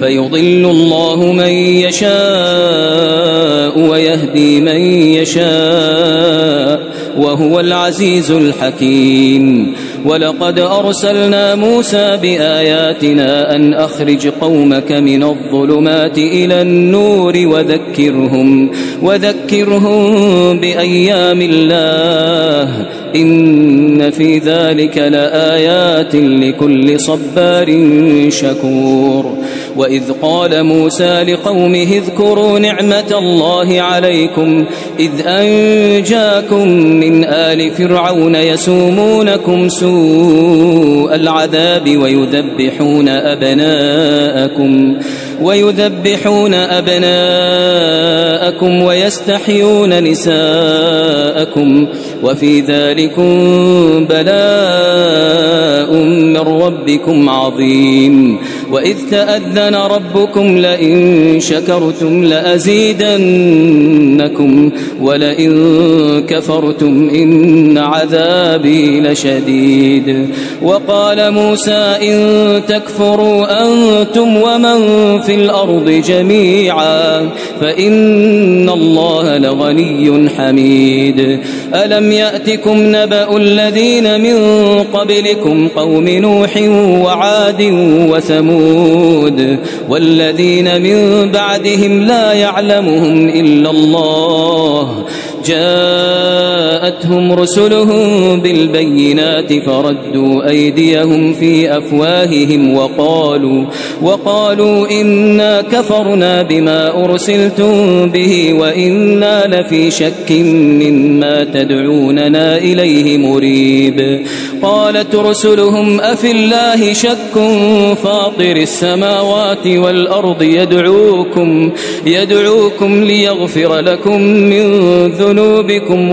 فيضل الله من يشاء ويهدي من يشاء وهو العزيز الحكيم. ولقد أرسلنا موسى بآياتنا أن أخرج قومك من الظلمات إلى النور وذكرهم وذكرهم بأيام الله. إن في ذلك لآيات لكل صبار شكور. وإذ قال موسى لقومه اذكروا نعمة الله عليكم إذ أنجاكم من آل فرعون يسومونكم سوء العذاب ويذبحون أبناءكم ويذبحون أبناءكم ويستحيون نساءكم وفي ذلكم بلاء من ربكم عظيم. وإذ تأذن ربكم لئن شكرتم لأزيدنكم ولئن كفرتم إن عذابي لشديد. وقال موسى إن تكفروا أنتم ومن في الأرض جميعا فإن الله لغني حميد. ألم يأتكم نبأ الذين من قبلكم قوم نوح وعاد وثمود والذين من بعدهم لا يعلمهم إلا الله جاءتهم رسلهم بالبينات فردوا أيديهم في أفواههم وقالوا وقالوا إنا كفرنا بما أرسلتم به وإنا لفي شك مما تدعوننا إليه مريب. قالت رسلهم أفي الله شك فاطر السماوات والأرض يدعوكم يدعوكم ليغفر لكم من ذنوبكم ذنوبكم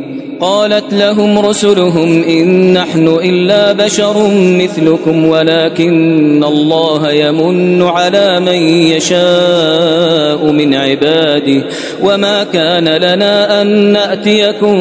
قالت لهم رسلهم إن نحن إلا بشر مثلكم ولكن الله يمن على من يشاء من عباده وما كان لنا أن نأتيكم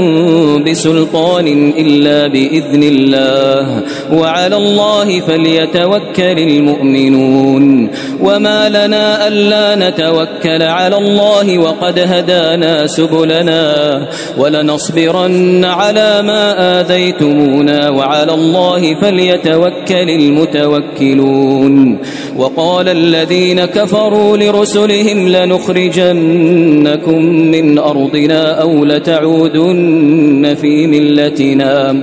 بسلطان إلا بإذن الله وعلى الله فليتوكل المؤمنون وما لنا ألا نتوكل على الله وقد هدانا سبلنا ولنصبرن على ما آذيتمونا وعلى الله فليتوكل المتوكلون. وقال الذين كفروا لرسلهم لنخرجنكم من أرضنا أو لتعودن في ملتنا.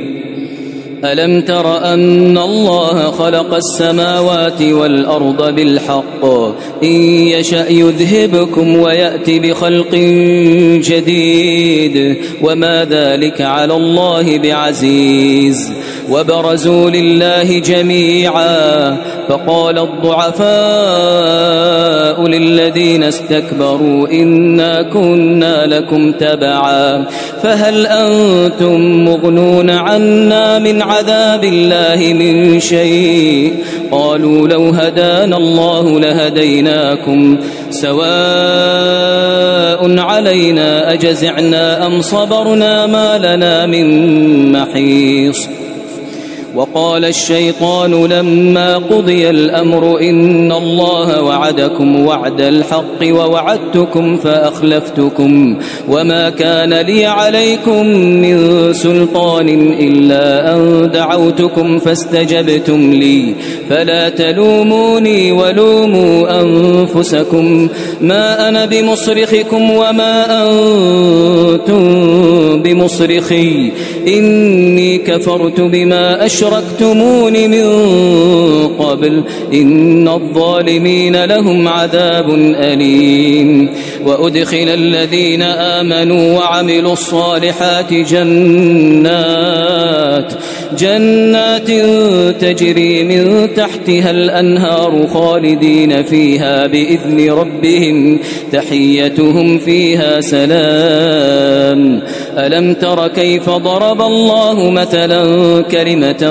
ألم تر أن الله خلق السماوات والأرض بالحق؟ إن يشأ يذهبكم ويأتي بخلق جديد. وما ذلك على الله بعزيز. وبرزوا لله جميعا فقال الضعفاء للذين استكبروا إنا كنا لكم تبعا فهل أنتم مغنون عنا من عذاب الله من شيء قالوا لو هدانا الله لهديناكم سواء علينا أجزعنا أم صبرنا ما لنا من محيص وقال الشيطان لما قضي الأمر إن الله وعدكم وعد الحق ووعدتكم فأخلفتكم وما كان لي عليكم من سلطان إلا أن دعوتكم فاستجبتم لي فلا تلوموني ولوموا أنفسكم ما أنا بمصرخكم وما أنتم بمصرخي إني كفرت بما أشركتم أشركتمون من قبل إن الظالمين لهم عذاب أليم وأدخل الذين آمنوا وعملوا الصالحات جنات جنات تجري من تحتها الأنهار خالدين فيها بإذن ربهم تحيتهم فيها سلام ألم تر كيف ضرب الله مثلا كلمة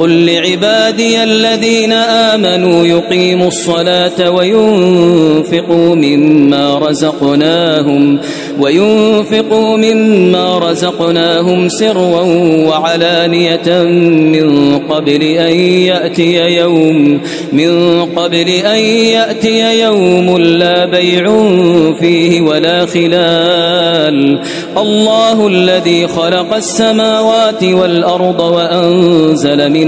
قل لعبادي الذين آمنوا يقيموا الصلاة وينفقوا مما رزقناهم وينفقوا مما رزقناهم سرا وعلانية من قبل أن يأتي يوم من قبل أن يأتي يوم لا بيع فيه ولا خلال الله الذي خلق السماوات والأرض وأنزل من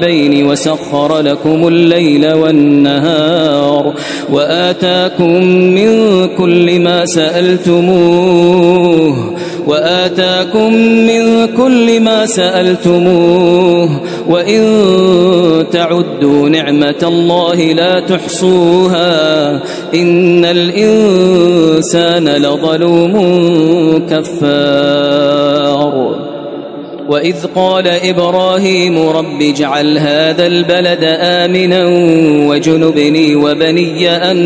دائبين وسخر لكم الليل والنهار وآتاكم من كل ما سألتموه وآتاكم من كل ما سألتموه وإن تعدوا نعمة الله لا تحصوها إن الإنسان لظلوم كفار وإذ قال إبراهيم رب اجعل هذا البلد آمنا وجنبني وبني أن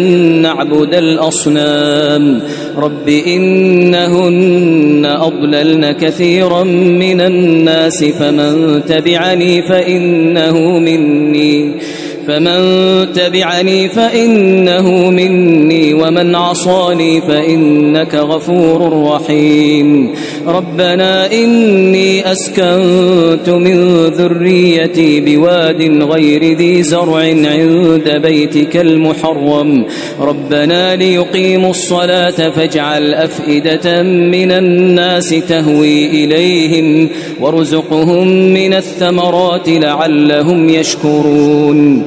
نعبد الأصنام. رب إنهن أضللن كثيرا من الناس فمن تبعني فإنه مني. فمن تبعني فإنه مني ومن عصاني فإنك غفور رحيم. ربنا إني أسكنت من ذريتي بواد غير ذي زرع عند بيتك المحرم. ربنا ليقيموا الصلاة فاجعل أفئدة من الناس تهوي إليهم وارزقهم من الثمرات لعلهم يشكرون.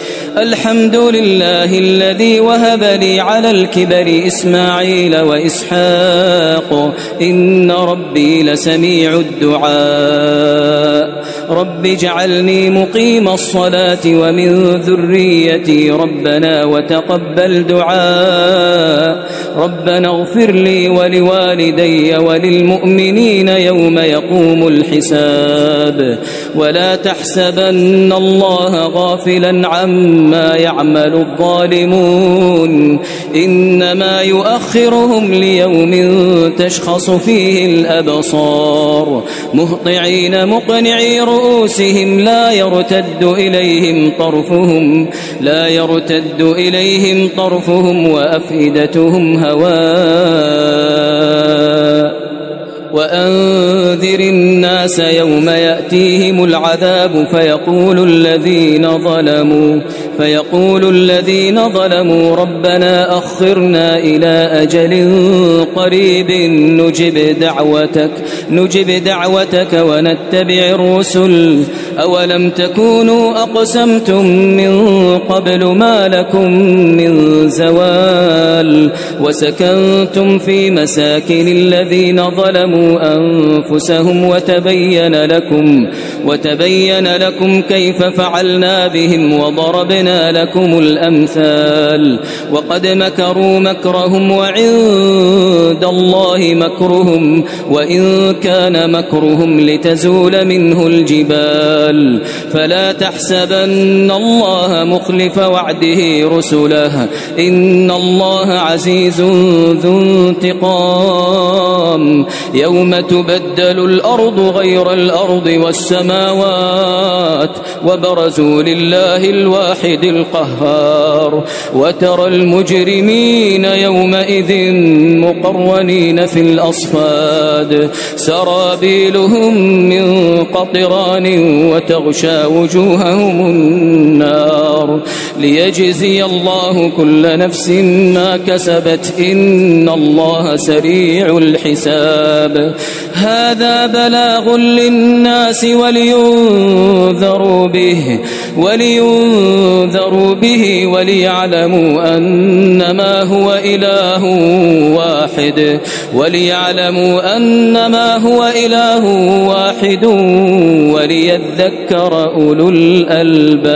الحمد لله الذي وهب لي على الكبر إسماعيل وإسحاق. إن ربي لسميع الدعاء. رب اجعلني مقيم الصلاة ومن ذريتي ربنا وتقبل دعاء. ربنا اغفر لي ولوالدي وللمؤمنين يوم يقوم الحساب. ولا تحسبن الله غافلا عما يعمل الظالمون. إنما يؤخرهم ليوم تشخص فيه الأبصار. مهطعين مقنعي رؤوسهم لا يرتد إليهم طرفهم لا يرتد إليهم طرفهم وأفئدتهم هواء. وأنذر الناس يوم يأتيهم العذاب فيقول الذين ظلموا فيقول الذين ظلموا ربنا أخرنا إلى أجل قريب نجب دعوتك نجب دعوتك ونتبع الرسل. أولم تكونوا أقسمتم من قبل ما لكم من زوال؟ وسكنتم في مساكن الذين ظلموا أنفسهم وتبين لكم وتبين لكم كيف فعلنا بهم وضربنا لكم الأمثال وقد مكروا مكرهم وعند الله مكرهم وإن كان مكرهم لتزول منه الجبال فلا تحسبن الله مخلف وعده رسله إن الله عزيز ذو انتقام يوم تبدل الأرض غير الأرض والسماوات وبرزوا لله الواحد القهار وترى المجرمين يومئذ مقرنين في الأصفاد سرابيلهم من قطران وتغشى وجوههم النار ليجزي الله كل نفس ما كسبت إن الله سريع الحساب هذا بلاغ للناس ولينذروا به ولينذروا به وليعلموا أنما هو إله واحد وليعلموا أنما هو إله واحد وليذكر أولو الألباب.